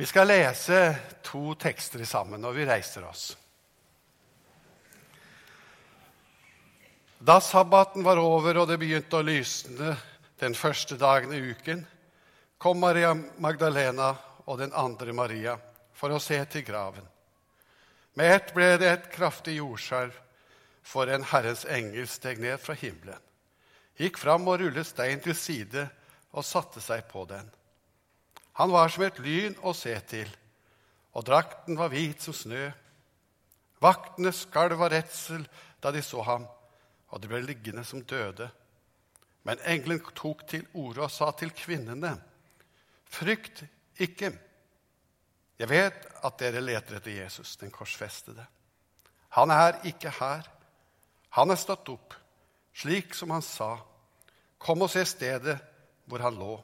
Vi skal lese to tekster sammen, og vi reiser oss. Da sabbaten var over og det begynte å lysne den første dagen i uken, kom Maria Magdalena og den andre Maria for å se til graven. Med ett ble det et kraftig jordskjelv, for en Herrens engel steg ned fra himmelen, gikk fram og rullet stein til side og satte seg på den. Han var som et lyn å se til, og drakten var hvit som snø. Vaktene skalv av redsel da de så ham og de ble liggende som døde. Men engelen tok til orde og sa til kvinnene.: Frykt ikke. Jeg vet at dere leter etter Jesus, den korsfestede. Han er ikke her. Han er stått opp, slik som han sa. Kom og se stedet hvor han lå.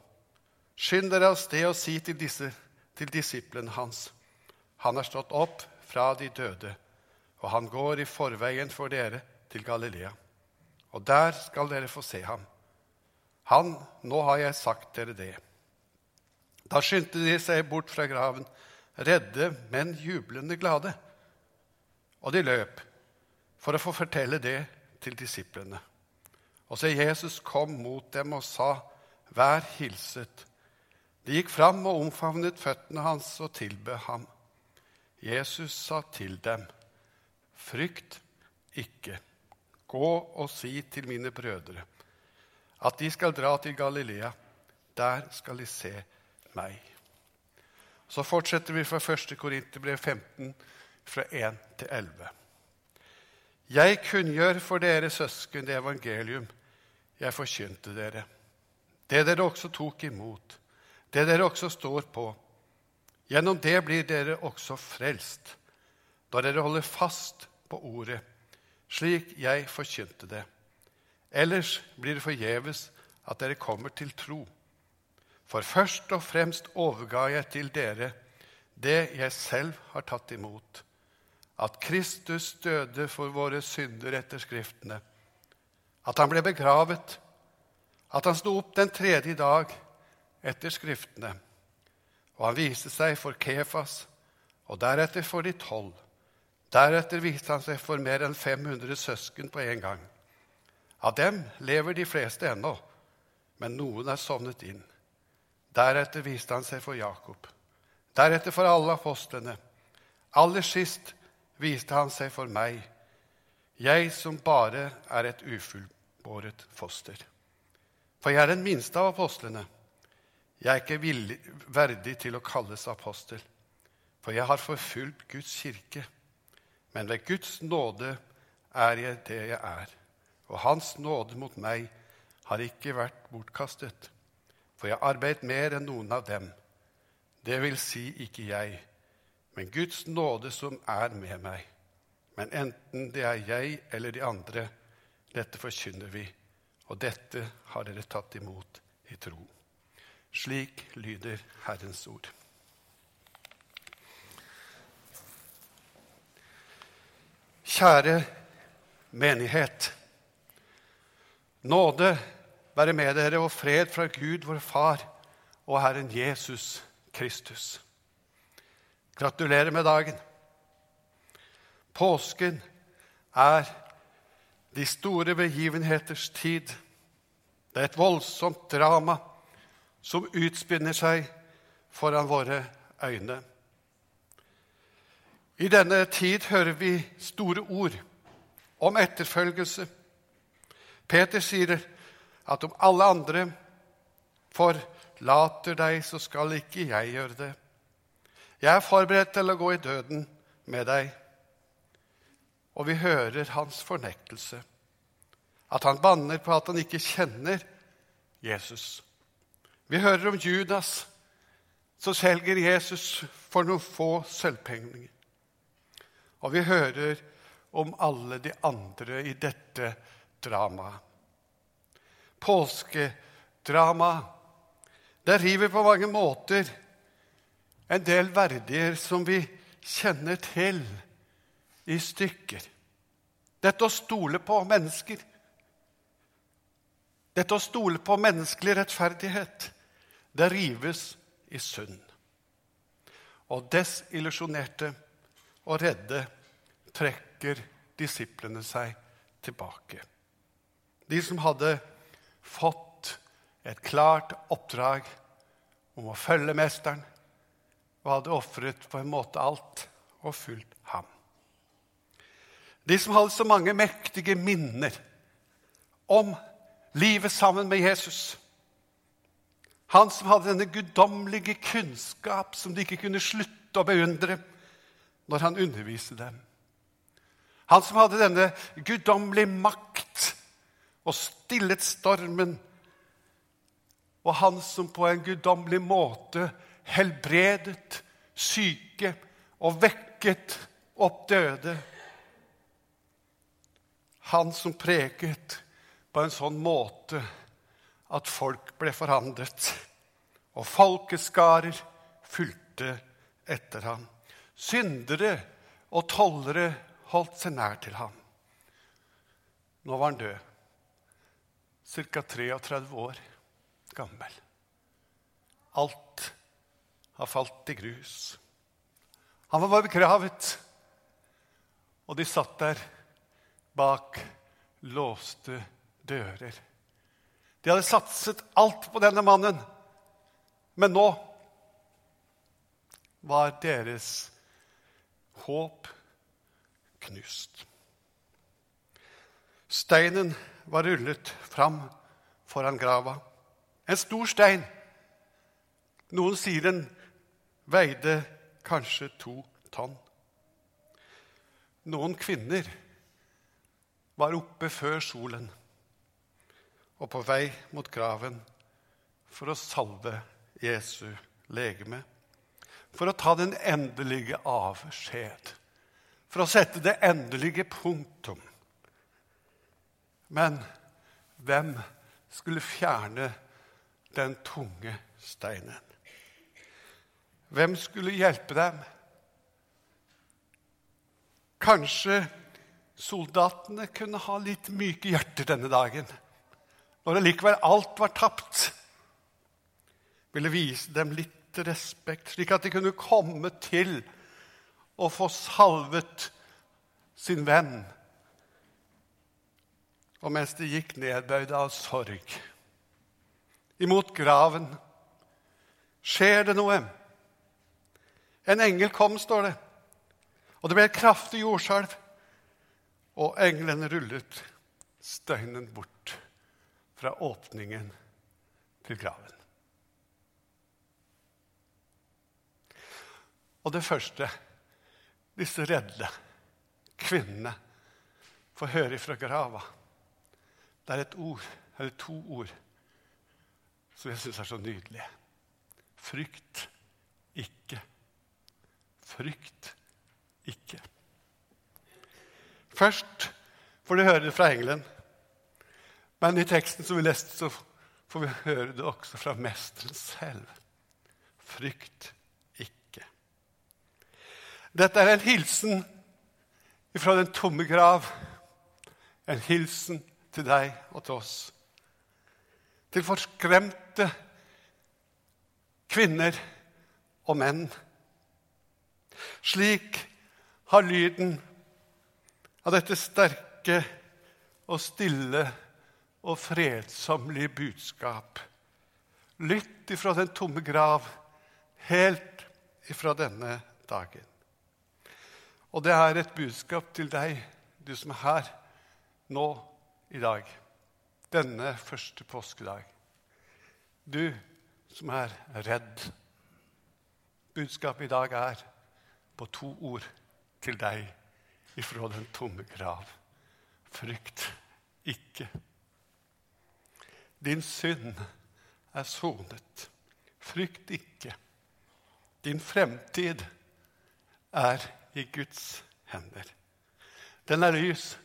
Skynd dere av sted og si til, disse, til disiplene hans. Han er stått opp fra de døde, og han går i forveien for dere til Galilea og der skal dere få se ham. Han, nå har jeg sagt dere det. Da skyndte de seg bort fra graven, redde, men jublende glade. Og de løp for å få fortelle det til disiplene. Og så Jesus kom mot dem og sa, Vær hilset. De gikk fram og omfavnet føttene hans og tilbød ham. Jesus sa til dem, Frykt ikke. Gå og si til mine brødre at de skal dra til Galilea. Der skal de se meg. Så fortsetter vi fra 1. Korinterbrev 15, fra 1 til 11. Jeg kunngjør for dere søsken det evangelium jeg forkynte dere, det dere også tok imot, det dere også står på. Gjennom det blir dere også frelst, da dere holder fast på ordet slik jeg forkynte det. Ellers blir det forgjeves at dere kommer til tro. For først og fremst overga jeg til dere det jeg selv har tatt imot, at Kristus døde for våre synder etter Skriftene, at han ble begravet, at han sto opp den tredje dag etter Skriftene, og han viste seg for Kefas og deretter for de tolv. Deretter viste han seg for mer enn 500 søsken på en gang. Av dem lever de fleste ennå, men noen er sovnet inn. Deretter viste han seg for Jakob. Deretter for alle apostlene. Aller sist viste han seg for meg, jeg som bare er et ufullbåret foster. For jeg er den minste av apostlene. Jeg er ikke villig, verdig til å kalles apostel, for jeg har forfulgt Guds kirke. Men ved Guds nåde er jeg det jeg er, og Hans nåde mot meg har ikke vært bortkastet. For jeg har arbeidet mer enn noen av dem. Det vil si ikke jeg, men Guds nåde som er med meg. Men enten det er jeg eller de andre, dette forkynner vi, og dette har dere tatt imot i tro. Slik lyder Herrens ord. Kjære menighet. Nåde være med dere og fred fra Gud, vår Far, og Herren Jesus Kristus. Gratulerer med dagen. Påsken er de store begivenheters tid. Det er et voldsomt drama som utspinner seg foran våre øyne. I denne tid hører vi store ord om etterfølgelse. Peter sier at om alle andre forlater deg, så skal ikke jeg gjøre det. Jeg er forberedt til å gå i døden med deg. Og vi hører hans fornektelse, at han banner på at han ikke kjenner Jesus. Vi hører om Judas som selger Jesus for noen få sølvpenger. Og vi hører om alle de andre i dette dramaet. Påskedramaet. Det river på mange måter en del verdier som vi kjenner til, i stykker. Dette å stole på mennesker. Dette å stole på menneskelig rettferdighet, det rives i sund. og desillusjonerte og redde trekker disiplene seg tilbake. De som hadde fått et klart oppdrag om å følge Mesteren, og hadde ofret på en måte alt og fulgt ham. De som hadde så mange mektige minner om livet sammen med Jesus. Han som hadde denne guddommelige kunnskap som de ikke kunne slutte å beundre når han underviste dem. Han som hadde denne guddommelige makt og stillet stormen. Og han som på en guddommelig måte helbredet syke og vekket opp døde. Han som preket på en sånn måte at folk ble forandret, og folkeskarer fulgte etter ham. Syndere og tollere holdt seg nær til ham. Nå var han død, ca. 33 år gammel. Alt har falt i grus. Han var begravet, og de satt der bak låste dører. De hadde satset alt på denne mannen, men nå var deres håp knust. Steinen var rullet fram foran grava. En stor stein. Noen sier den veide kanskje to tonn. Noen kvinner var oppe før solen og på vei mot graven for å salve Jesu legeme. For å ta den endelige avskjed. For å sette det endelige punktum. Men hvem skulle fjerne den tunge steinen? Hvem skulle hjelpe dem? Kanskje soldatene kunne ha litt myke hjerter denne dagen når allikevel alt var tapt, ville vise dem litt respekt, slik at de kunne komme til å få salvet sin venn. Og mens de gikk nedbøyde av sorg imot graven, skjer det noe. En engel kom, står det, og det ble et kraftig jordskjelv. Og engelen rullet støynen bort fra åpningen til graven. Og det første disse redde kvinnene får høre fra grava, det er et ord, eller to ord som jeg syns er så nydelige. Frykt ikke. Frykt ikke. Først får du høre det fra engelen. Men i teksten som vi leste, så får vi høre det også fra mesteren selv. Frykt ikke. Dette er en hilsen fra den tomme grav. En hilsen til deg og til oss. Til forskremte kvinner og menn. Slik har lyden av dette sterke og stille og fredsommelige budskap. Lytt ifra den tomme grav, helt ifra denne dagen. Og det er et budskap til deg, du som er her nå i dag, denne første påskedag. Du som er redd. Budskapet i dag er på to ord til deg ifra den tomme grav. Frykt ikke. Din synd er sonet. Frykt ikke. Din fremtid er i Guds hender. Den er lys,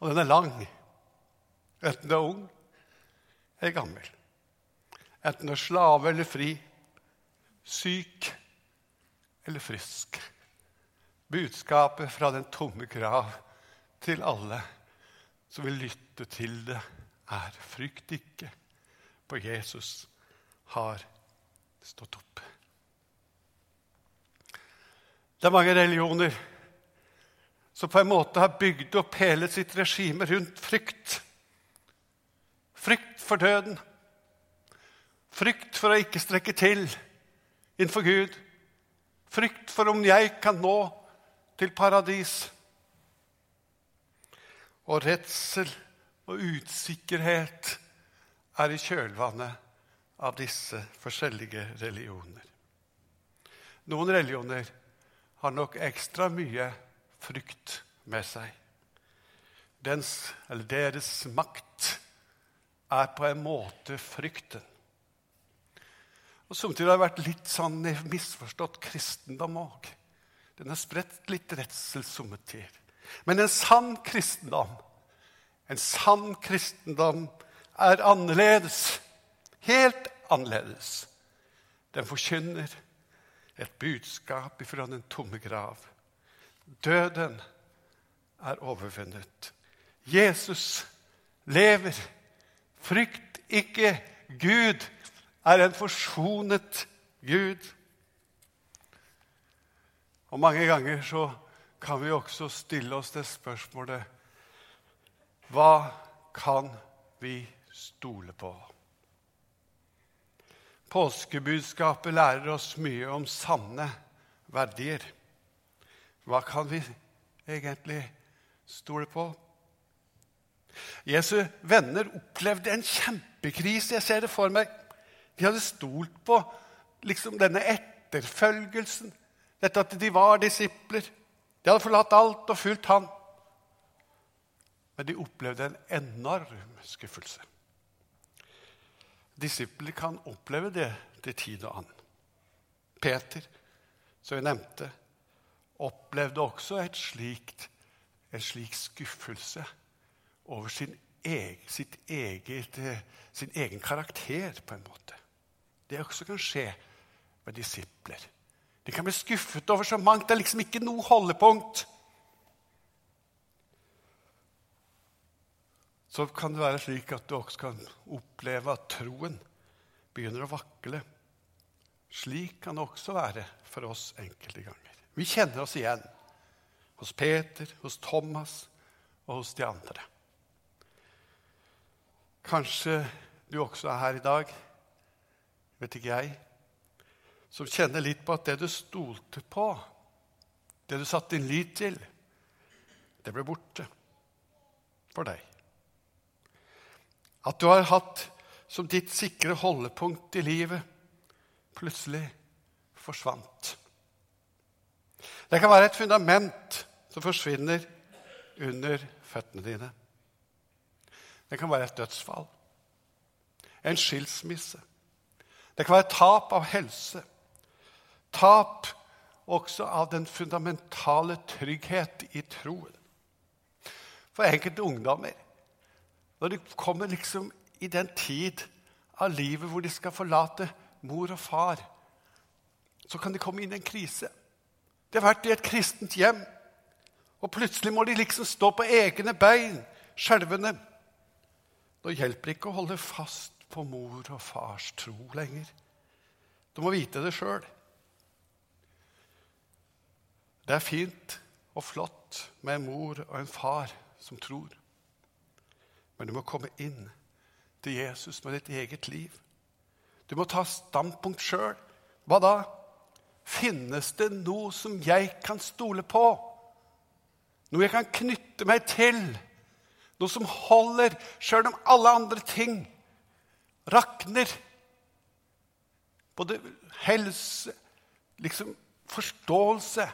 og den er lang. Enten du er ung eller gammel. Enten du er slave eller fri, syk eller frisk. Budskapet fra den tomme grav til alle som vil lytte til det er frykt ikke, for Jesus har stått opp. Det er mange religioner som på en måte har bygd opp hele sitt regime rundt frykt. Frykt for døden. Frykt for å ikke strekke til innenfor Gud. Frykt for om jeg kan nå til paradis. Og redsel og usikkerhet er i kjølvannet av disse forskjellige religioner. Noen religioner har nok ekstra mye frykt med seg. Dens, eller deres makt er på en måte frykten. Og Samtidig har det vært litt sånn misforstått kristendom òg. Den har spredt litt redsel somme tider. Men en sann kristendom, en sann kristendom er annerledes. Helt annerledes. Den forkynner et budskap ifra den tomme grav. Døden er overvunnet. Jesus lever. Frykt ikke. Gud er en forsonet Gud. Og Mange ganger så kan vi også stille oss det spørsmålet Hva kan vi stole på? Påskebudskapet lærer oss mye om sanne verdier. Hva kan vi egentlig stole på? Jesu venner opplevde en kjempekrise. Jeg ser det for meg. De hadde stolt på liksom, denne etterfølgelsen, dette at de var disipler. De hadde forlatt alt og fulgt Han. Men de opplevde en enorm skuffelse. Disipler kan oppleve det til tid og annen. Peter, som jeg nevnte, opplevde også slikt, en slik skuffelse over sin egen, sitt eget, sin egen karakter, på en måte. Det også kan skje med disipler. De kan bli skuffet over så mangt. Det er liksom ikke noe holdepunkt. Så kan det være slik at du også kan oppleve at troen begynner å vakle. Slik kan det også være for oss enkelte ganger. Vi kjenner oss igjen hos Peter, hos Thomas og hos de andre. Kanskje du også er her i dag, vet ikke jeg, som kjenner litt på at det du stolte på, det du satte din lit til, det ble borte for deg. At du har hatt som ditt sikre holdepunkt i livet, plutselig forsvant. Det kan være et fundament som forsvinner under føttene dine. Det kan være et dødsfall, en skilsmisse. Det kan være tap av helse. Tap også av den fundamentale trygghet i troen. For enkelte ungdommer når de kommer liksom i den tid av livet hvor de skal forlate mor og far, så kan de komme inn i en krise. De har vært i et kristent hjem, og plutselig må de liksom stå på egne bein, skjelvende. Da hjelper det ikke å holde fast på mor og fars tro lenger. Du må vite det sjøl. Det er fint og flott med en mor og en far som tror. Men du må komme inn til Jesus med ditt eget liv. Du må ta standpunkt sjøl. Hva da? Finnes det noe som jeg kan stole på? Noe jeg kan knytte meg til? Noe som holder sjøl om alle andre ting rakner? Både helse, liksom forståelse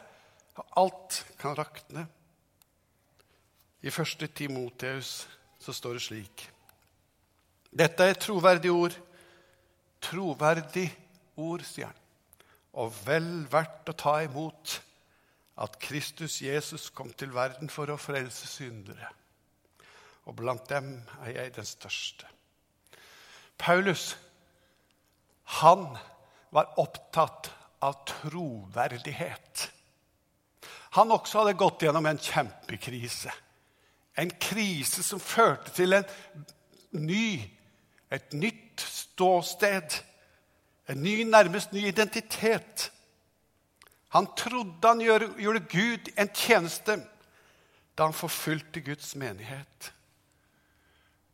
Alt kan rakne. I første Timoteus så står det slik Dette er et troverdig ord. Troverdig ord, sier han. Og vel verdt å ta imot at Kristus Jesus kom til verden for å frelse syndere. Og blant dem er jeg den største. Paulus, han var opptatt av troverdighet. Han også hadde gått gjennom en kjempekrise. En krise som førte til en ny, et nytt ståsted. En ny, nærmest ny identitet. Han trodde han gjorde Gud en tjeneste da han forfulgte Guds menighet.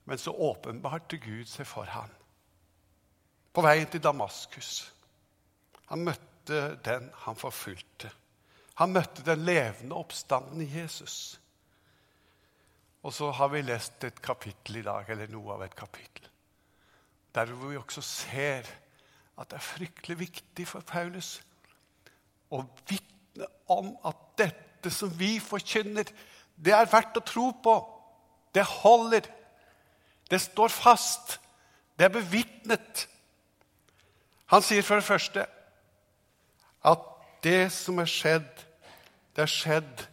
Men så åpenbarte Gud seg for ham på veien til Damaskus. Han møtte den han forfulgte. Han møtte den levende oppstanden i Jesus. Og så har vi lest et kapittel i dag, eller noe av et kapittel, der hvor vi også ser at det er fryktelig viktig for Paulus å vitne om at dette som vi forkynner, det er verdt å tro på. Det holder. Det står fast. Det er bevitnet. Han sier for det første at det som er skjedd, det er skjedd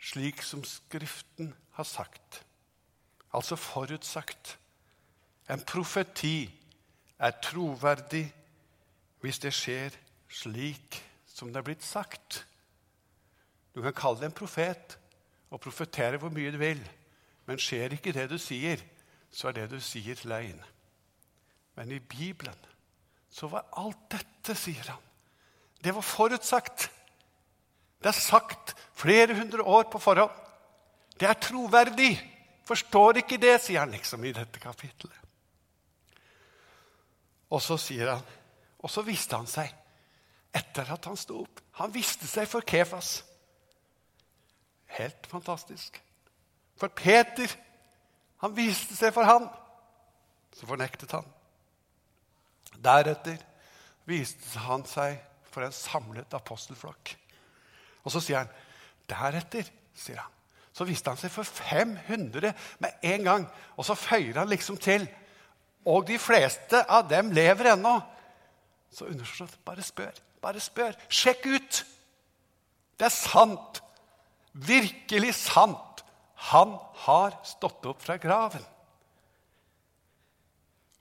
slik som Skriften har sagt. Altså forutsagt. En profeti er troverdig hvis det skjer slik som det er blitt sagt. Du kan kalle det en profet og profetere hvor mye du vil, men skjer ikke det du sier, så er det du sier, løgn. Men i Bibelen så var alt dette, sier han, det var forutsagt. Det er sagt flere hundre år på forhånd. Det er troverdig. Forstår ikke det, sier han liksom i dette kapittelet. Og så sier han, og så viste han seg etter at han sto opp. Han viste seg for Kefas. Helt fantastisk. For Peter, han viste seg for han. Så fornektet han. Deretter viste han seg for en samlet apostelflokk. Og så sier han, deretter, sier han, så viste han seg for 500 med en gang. Og så føyer han liksom til. Og de fleste av dem lever ennå. Så underforstått, bare spør. Bare spør. Sjekk ut! Det er sant. Virkelig sant. Han har stått opp fra graven.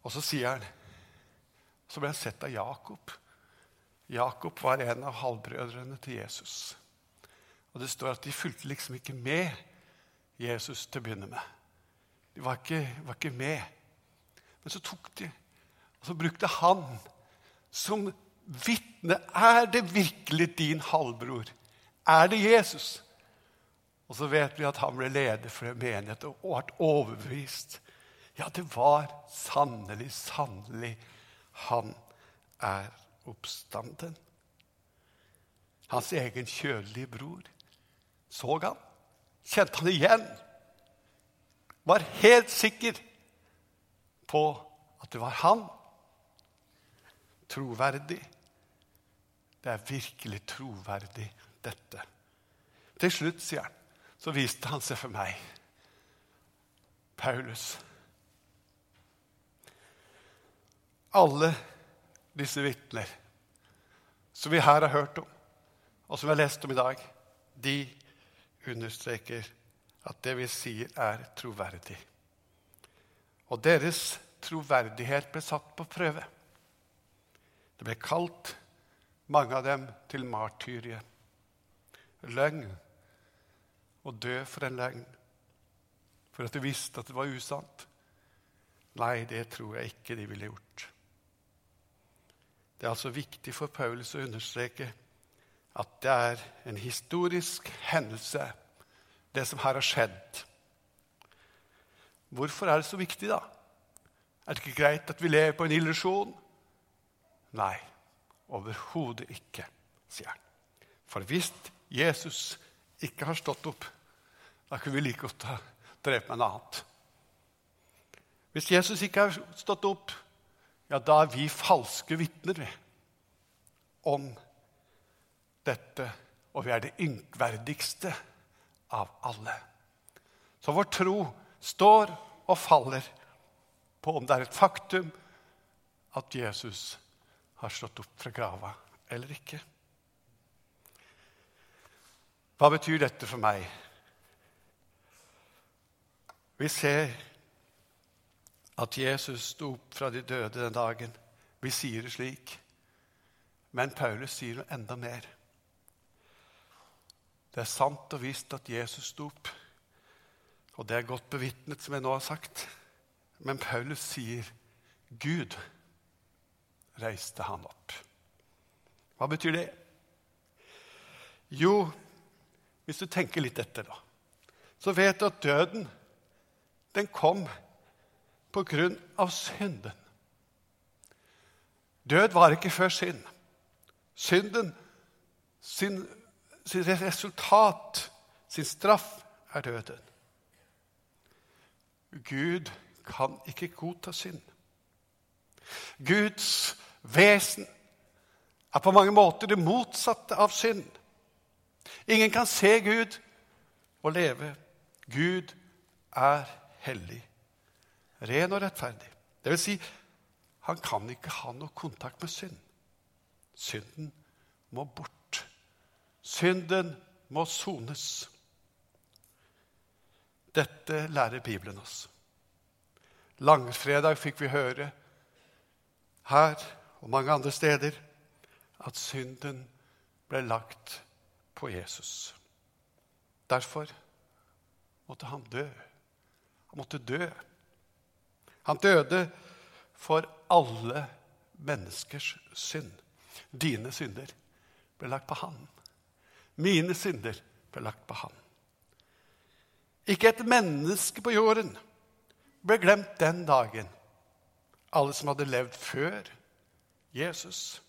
Og så sier han Så ble han sett av Jakob. Jakob var en av halvbrødrene til Jesus. Og Det står at de fulgte liksom ikke med Jesus til å begynne med. De var ikke, var ikke med. Men så tok de, og så brukte han som vitne. Er det virkelig din halvbror? Er det Jesus? Og så vet vi at han ble leder for en menighet og ble overbevist. Ja, det var sannelig, sannelig han er oppstanden. Hans egen kjølige bror så han, kjente han igjen, var helt sikker på at det var han. Troverdig. Det er virkelig troverdig, dette. Til slutt, sier han, så viste han seg for meg. Paulus. Alle disse vitner som vi her har hørt om, og som vi har lest om i dag, de understreker at det vi sier, er troverdig. Og deres troverdighet ble satt på prøve. Det ble kalt mange av dem til martyrie. Løgn. Å dø for en løgn. For at de visste at det var usant. Nei, det tror jeg ikke de ville gjort. Det er altså viktig for Paulus å understreke at det er en historisk hendelse, det som her har skjedd. Hvorfor er det så viktig, da? Er det ikke greit at vi lever på en illusjon? Nei, overhodet ikke, sier han. For hvis Jesus ikke har stått opp, da kunne vi like godt ha drevet med noe annet. Hvis Jesus ikke har stått opp, ja, da er vi falske vitner om dette. Og vi er det ynkverdigste av alle. Så vår tro står og faller på om det er et faktum at Jesus har stått opp fra grava eller ikke. Hva betyr dette for meg? Vi ser at Jesus sto opp fra de døde den dagen. Vi sier det slik. Men Paulus sier noe enda mer. Det er sant og visst at Jesus sto opp, og det er godt bevitnet, som jeg nå har sagt. Men Paulus sier Gud reiste han opp. Hva betyr det? Jo, hvis du tenker litt etter, da, så vet du at døden, den kom på grunn av synden. Død var ikke før synd. Synden, sin, sin resultat, sin straff, er døden. Gud kan ikke godta synd. Guds vesen er på mange måter det motsatte av synd. Ingen kan se Gud og leve. Gud er hellig, ren og rettferdig. Det vil si, han kan ikke ha noe kontakt med synd. Synden må bort. Synden må sones. Dette lærer Bibelen oss. Langfredag fikk vi høre her og mange andre steder at synden ble lagt på Jesus. Derfor måtte han dø. Han måtte dø. Han døde for alle menneskers synd. Dine synder ble lagt på han. Mine synder ble lagt på ham. Ikke et menneske på jorden ble glemt den dagen. Alle som hadde levd før Jesus.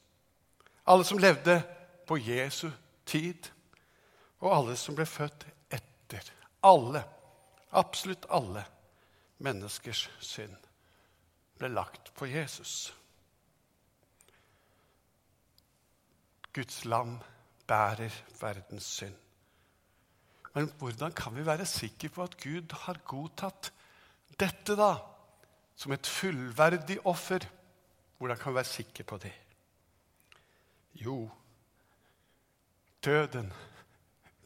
Alle som levde på Jesu tid. Og alle som ble født etter. Alle, absolutt alle menneskers synd ble lagt på Jesus. Guds lam bærer verdens synd. Men hvordan kan vi være sikre på at Gud har godtatt dette, da? Som et fullverdig offer? Hvordan kan vi være sikre på det? Jo, døden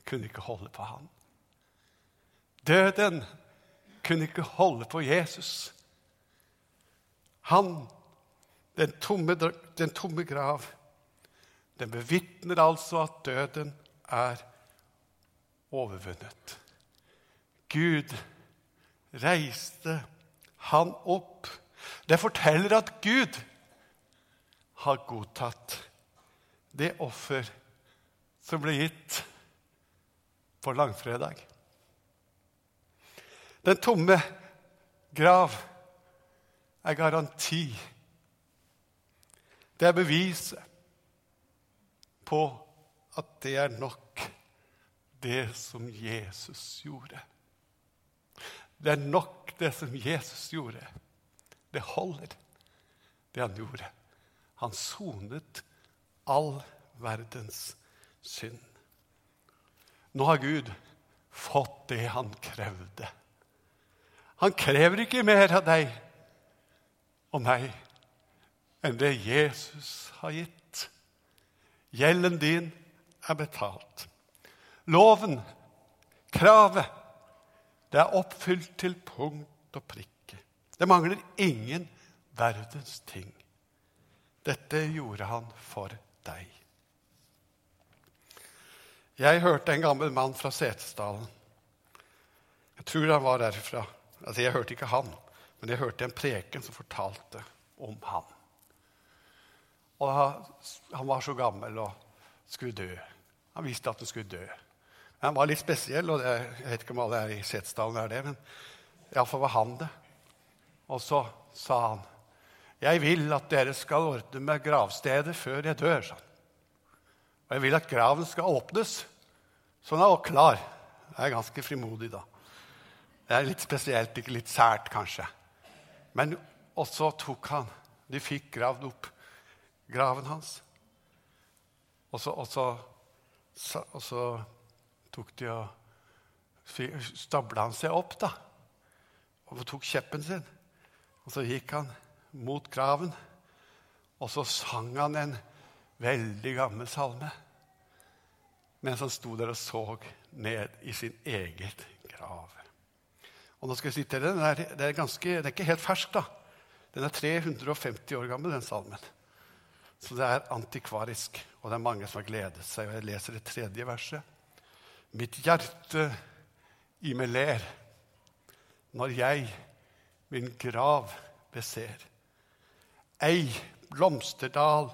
kunne ikke holde på han. Døden kunne ikke holde på Jesus. Han, den tomme, den tomme grav, den bevitner altså at døden er overvunnet. Gud reiste han opp. Det forteller at Gud har godtatt det offer som ble gitt på langfredag. Den tomme grav er garanti. Det er beviset på at det er nok, det som Jesus gjorde. Det er nok, det som Jesus gjorde. Det holder, det han gjorde. Han sonet all verdens synd. Nå har Gud fått det han krevde. Han krever ikke mer av deg og meg enn det Jesus har gitt. Gjelden din er betalt. Loven, kravet, det er oppfylt til punkt og prikke. Det mangler ingen verdens ting. Dette gjorde han for deg. Jeg hørte en gammel mann fra Setesdalen. Jeg tror han var derfra. Altså, Jeg hørte ikke han, men jeg hørte en preken som fortalte om han. Og Han var så gammel og skulle dø. Han visste at han skulle dø. Men han var litt spesiell, og det, jeg vet ikke om alle er i Setesdalen er det, men iallfall var han det. Og så sa han, 'Jeg vil at dere skal ordne med gravstedet før jeg dør.' sånn. Og jeg vil at graven skal åpnes, så han er klar. Jeg er ganske frimodig, da. Det er litt spesielt, ikke litt sært, kanskje. Men også tok han De fikk gravd opp graven hans. Og så, og så, og så tok de og stabla han seg opp, da. Og tok kjeppen sin. Og så gikk han mot graven, og så sang han en veldig gammel salme mens han sto der og så ned i sin eget grav. Og nå skal jeg si til dere, det er, det er, ganske, det er ikke helt fersk. da. Den er 350 år gammel, den salmen. Så det er antikvarisk, og det er mange som har gledet seg. Og jeg leser det tredje verset. Mitt hjerte i meg ler når jeg min grav beser. Ei blomsterdal,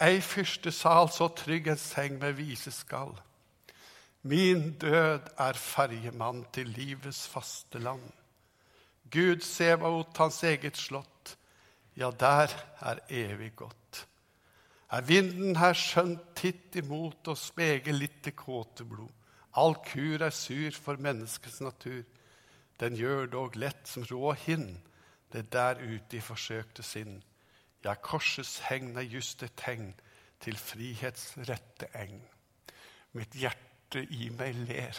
ei fyrstesal, så trygg en seng med vise skal. Min død er ferjemann til livets faste land. Gud Sebaot, hans eget slott, ja, der er evig godt. Er vinden her skjønt titt imot og speger litt det kåte blod. All kur er sur for menneskets natur. Den gjør dog lett som rå hind, det der ute i forsøkte sinn. Ja, korsets hegn er just et tegn til frihets rette eng. Mitt hjerte i meg ler.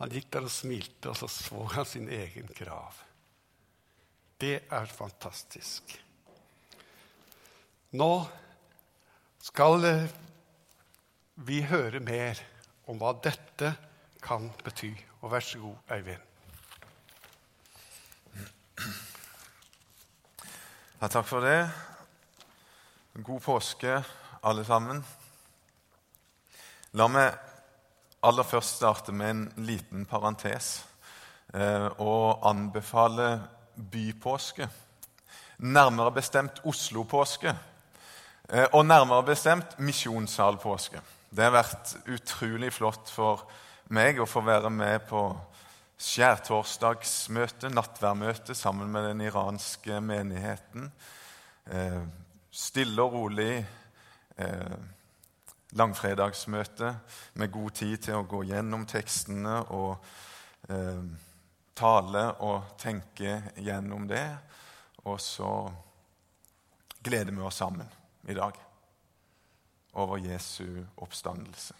Han gikk der og smilte, og så så han sin egen grav. Det er fantastisk. Nå skal vi høre mer om hva dette kan bety. Og vær så god, Øyvind. Ja, takk for det. God påske, alle sammen. La meg aller først starte med en liten parentes eh, og anbefale bypåske. Nærmere bestemt Oslo-påske. Eh, og nærmere bestemt Misjonssal påske. Det har vært utrolig flott for meg å få være med på skjærtorsdagsmøte, nattværmøte, sammen med den iranske menigheten. Eh, stille og rolig eh, langfredagsmøte med god tid til å gå gjennom tekstene og eh, tale og tenke gjennom det. Og så gleder vi oss sammen i dag over Jesu oppstandelse.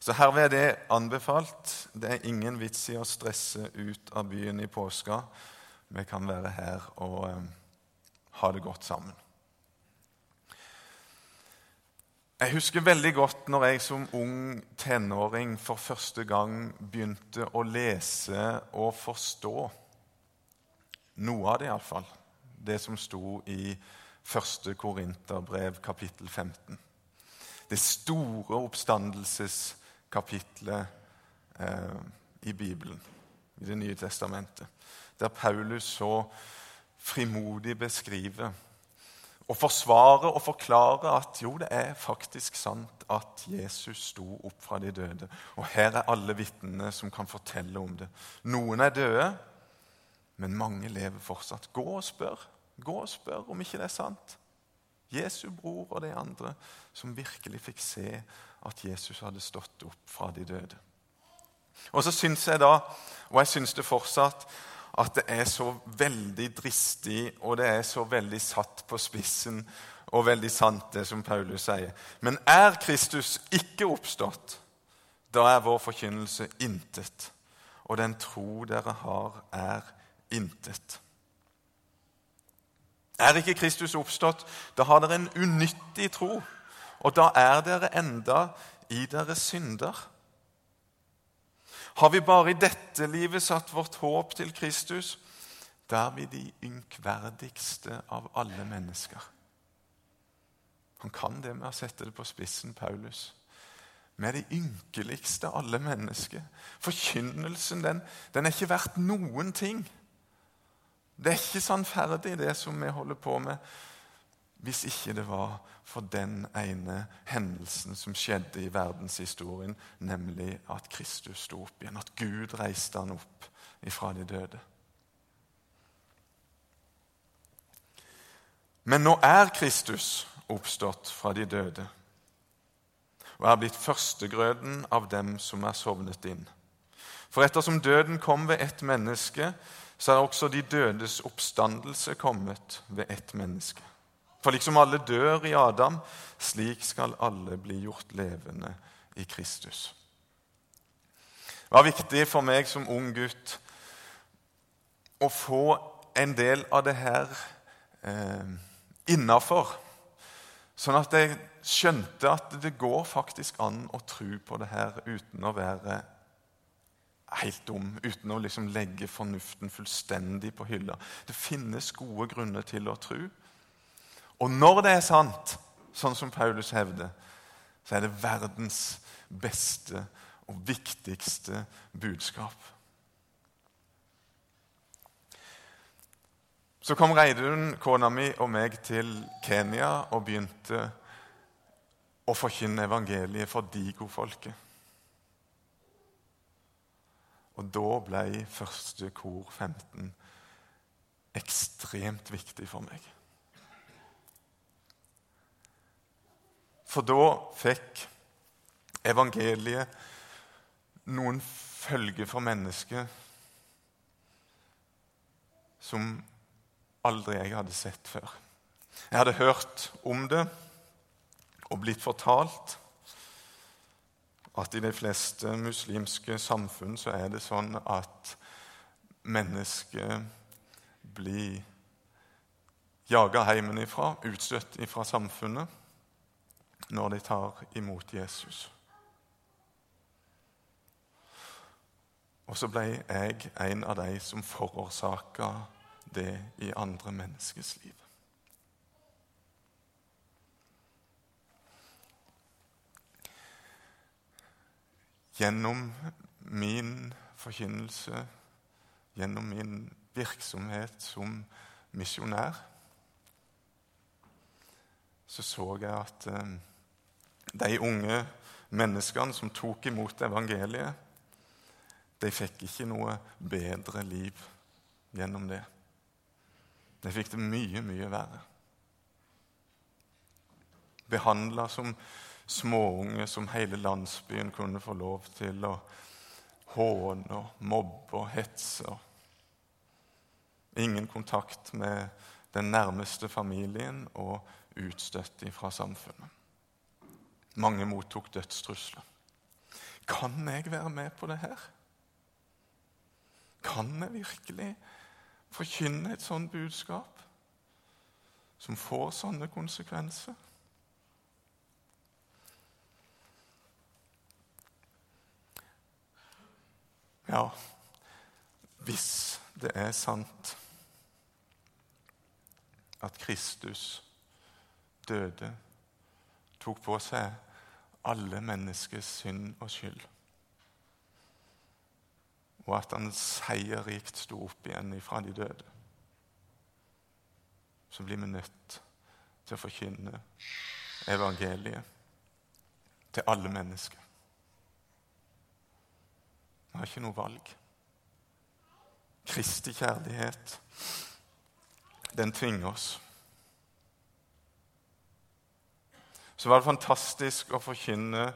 Så herved er det anbefalt. Det er ingen vits i å stresse ut av byen i påska. Vi kan være her og um, ha det godt sammen. Jeg husker veldig godt når jeg som ung tenåring for første gang begynte å lese og forstå noe av det, iallfall. Det som sto i 1. Korinterbrev, kapittel 15. Det store oppstandelseskapitlet eh, i Bibelen, i Det nye testamentet, der Paulus så frimodig beskriver og forsvare og forklare at jo, det er faktisk sant at Jesus sto opp fra de døde. Og her er alle vitnene som kan fortelle om det. Noen er døde, men mange lever fortsatt. Gå og spør. Gå og spør om ikke det er sant. Jesu bror og de andre som virkelig fikk se at Jesus hadde stått opp fra de døde. Og så syns jeg da, og jeg syns det fortsatt, at det er så veldig dristig, og det er så veldig satt på spissen og veldig sant, det som Paulus sier. Men er Kristus ikke oppstått, da er vår forkynnelse intet. Og den tro dere har, er intet. Er ikke Kristus oppstått, da har dere en unyttig tro. Og da er dere enda i deres synder. Har vi bare i dette livet satt vårt håp til Kristus, da er vi de ynkverdigste av alle mennesker. Han kan det med å sette det på spissen, Paulus. Vi er de ynkeligste av alle mennesker. Forkynnelsen den, den er ikke verdt noen ting. Det er ikke sannferdig, det som vi holder på med hvis ikke det var for den ene hendelsen som skjedde i verdenshistorien, nemlig at Kristus sto opp igjen, at Gud reiste han opp ifra de døde. Men nå er Kristus oppstått fra de døde og er blitt førstegrøden av dem som er sovnet inn. For ettersom døden kom ved ett menneske, så er også de dødes oppstandelse kommet ved ett menneske. For liksom alle dør i Adam, slik skal alle bli gjort levende i Kristus. Det var viktig for meg som ung gutt å få en del av det her eh, innafor. Sånn at jeg skjønte at det går faktisk an å tro på det her uten å være helt dum, uten å liksom legge fornuften fullstendig på hylla. Det finnes gode grunner til å tro. Og når det er sant, sånn som Paulus hevder, så er det verdens beste og viktigste budskap. Så kom Reidun, kona mi og meg til Kenya og begynte å forkynne evangeliet for Digo-folket. Og da ble første kor 15 ekstremt viktig for meg. For da fikk evangeliet noen følger for mennesket som aldri jeg hadde sett før. Jeg hadde hørt om det og blitt fortalt at i de fleste muslimske samfunn så er det sånn at mennesket blir jaga hjemmefra, utstøtt fra samfunnet, når de tar imot Jesus. Og så ble jeg en av de som forårsaka det i andre menneskers liv. Gjennom min forkynnelse, gjennom min virksomhet som misjonær, så så jeg at eh, de unge menneskene som tok imot evangeliet, de fikk ikke noe bedre liv gjennom det. De fikk det mye, mye verre. Behandla som småunge som hele landsbyen kunne få lov til å håne og mobbe og hetse. Ingen kontakt med den nærmeste familien og utstøtt fra samfunnet. Mange mottok dødstrusler. Kan jeg være med på det her? Kan jeg virkelig forkynne et sånt budskap som får sånne konsekvenser? Ja, hvis det er sant at Kristus døde, tok på seg alle menneskers synd og skyld, og at han seierrikt sto opp igjen ifra de døde, så blir vi nødt til å forkynne evangeliet til alle mennesker. Vi har ikke noe valg. Kristi kjærlighet, den tvinger oss. Så var det fantastisk å forkynne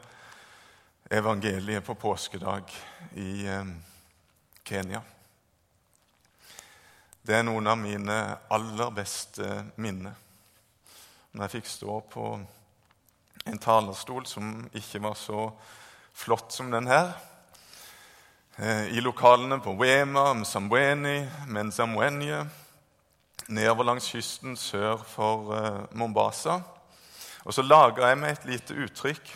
evangeliet på påskedag i eh, Kenya. Det er noen av mine aller beste minner. Når jeg fikk stå på en talerstol som ikke var så flott som den her, i lokalene på Wema, Msambweni, Menzamwenye, nedover langs kysten sør for uh, Mombasa. Og så laga jeg meg et lite uttrykk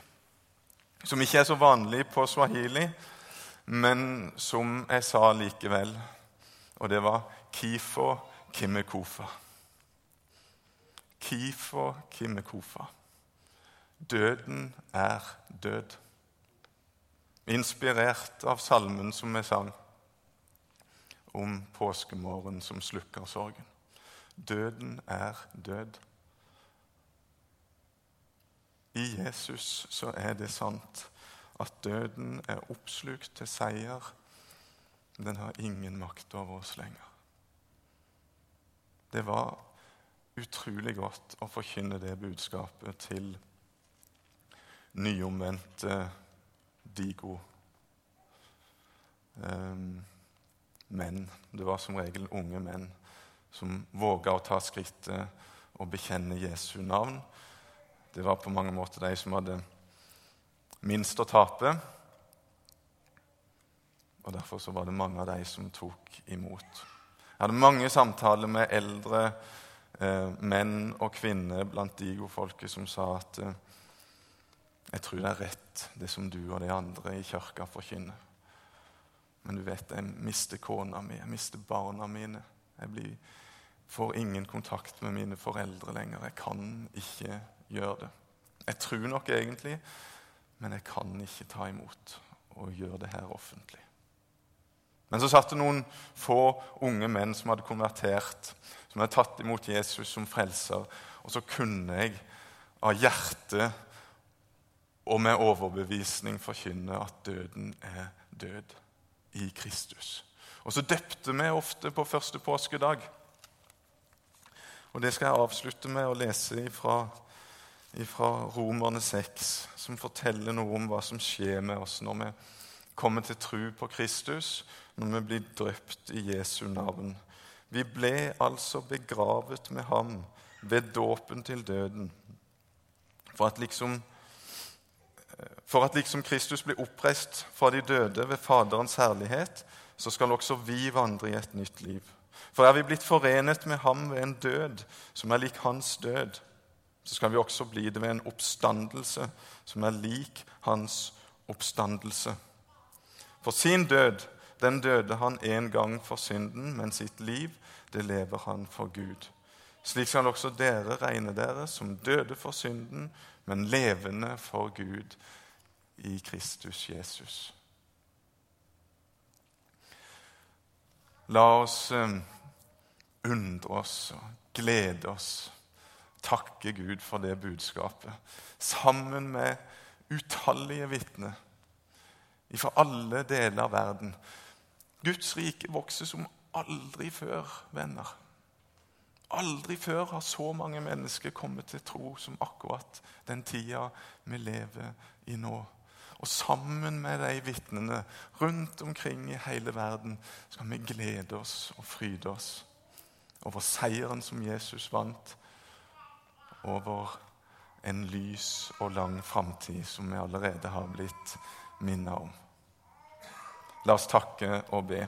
som ikke er så vanlig på swahili, men som jeg sa likevel. Og det var 'kifo kimekofa. Kifo kimekofa. Døden er død inspirert av salmen som vi sang om påskemorgen som slukker sorgen. Døden er død. I Jesus så er det sant at døden er oppslukt til seier. Den har ingen makt over oss lenger. Det var utrolig godt å forkynne det budskapet til nyomvendte Digo. Um, menn. Det var som regel unge menn som våga å ta skrittet og bekjenne Jesu navn. Det var på mange måter de som hadde minst å tape. Og Derfor så var det mange av de som tok imot. Jeg hadde mange samtaler med eldre eh, menn og kvinner blant digo-folket som sa at eh, jeg tror det er rett, det som du og de andre i kirka forkynner. Men du vet, jeg mister kona mi, jeg mister barna mine. Jeg blir, får ingen kontakt med mine foreldre lenger. Jeg kan ikke gjøre det. Jeg tror nok egentlig, men jeg kan ikke ta imot og gjøre det her offentlig. Men så satt det noen få unge menn som hadde konvertert, som hadde tatt imot Jesus som frelser, og så kunne jeg av hjertet og med overbevisning forkynne at døden er død i Kristus. Og så døpte vi ofte på første påskedag. Og Det skal jeg avslutte med å lese ifra Romerne 6, som forteller noe om hva som skjer med oss når vi kommer til tro på Kristus, når vi blir drøpt i Jesu navn. Vi ble altså begravet med ham ved dåpen til døden. For at liksom for at liksom Kristus blir oppreist fra de døde ved Faderens herlighet, så skal også vi vandre i et nytt liv. For er vi blitt forenet med ham ved en død som er lik hans død, så skal vi også bli det ved en oppstandelse som er lik hans oppstandelse. For sin død, den døde han en gang for synden, men sitt liv, det lever han for Gud. Slik skal også dere regne dere som døde for synden, men levende for Gud i Kristus Jesus. La oss eh, undre oss og glede oss, takke Gud for det budskapet, sammen med utallige vitner fra alle deler av verden. Guds rike vokser som aldri før, venner. Aldri før har så mange mennesker kommet til tro som akkurat den tida vi lever i nå. Og sammen med de vitnene rundt omkring i hele verden skal vi glede oss og fryde oss over seieren som Jesus vant, over en lys og lang framtid som vi allerede har blitt minnet om. La oss takke og be.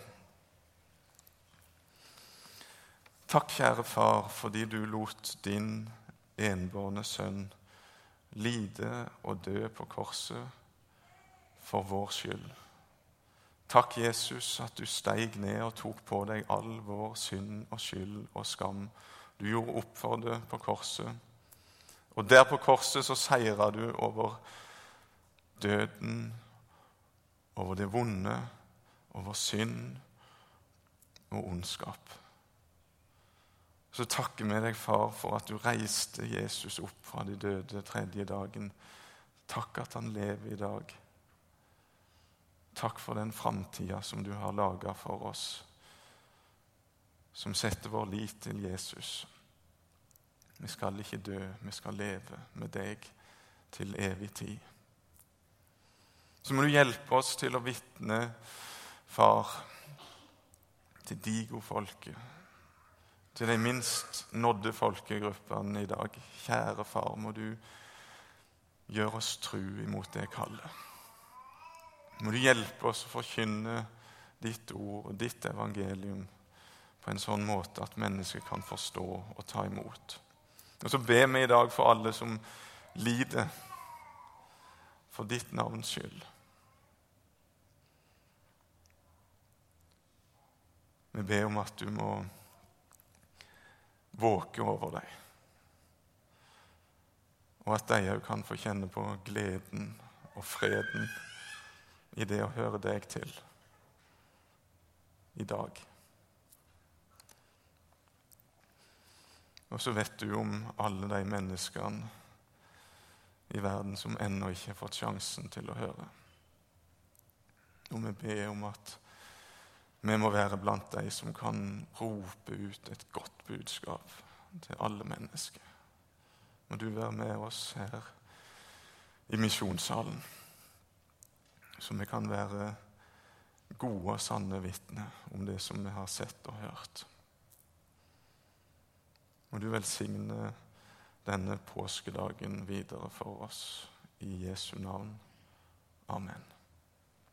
Takk, kjære Far, fordi du lot din enbårne sønn lide og dø på korset for vår skyld. Takk, Jesus, at du steig ned og tok på deg all vår synd og skyld og skam. Du gjorde opp for det på korset. Og der på korset så seira du over døden, over det vonde, over synd og ondskap. Så takker vi deg, far, for at du reiste Jesus opp fra de døde tredje dagen. Takk at han lever i dag. Takk for den framtida som du har laga for oss, som setter vår lit til Jesus. Vi skal ikke dø, vi skal leve med deg til evig tid. Så må du hjelpe oss til å vitne, far, til Digo-folket, til de minst nådde folkegruppene i dag. Kjære far, må du gjøre oss tru imot det kallet. Må du hjelpe oss å forkynne ditt ord og ditt evangelium på en sånn måte at mennesker kan forstå og ta imot. Og så ber vi i dag for alle som lider for ditt navns skyld. Vi ber om at du må våke over dem, og at de òg kan få kjenne på gleden og freden i det å høre deg til i dag. Og så vet du om alle de menneskene i verden som ennå ikke har fått sjansen til å høre. Og vi ber om at vi må være blant de som kan rope ut et godt budskap til alle mennesker. Må du være med oss her i misjonssalen så vi kan være gode og sanne vitner om det som vi har sett og hørt. Må du velsigne denne påskedagen videre for oss. I Jesu navn. Amen.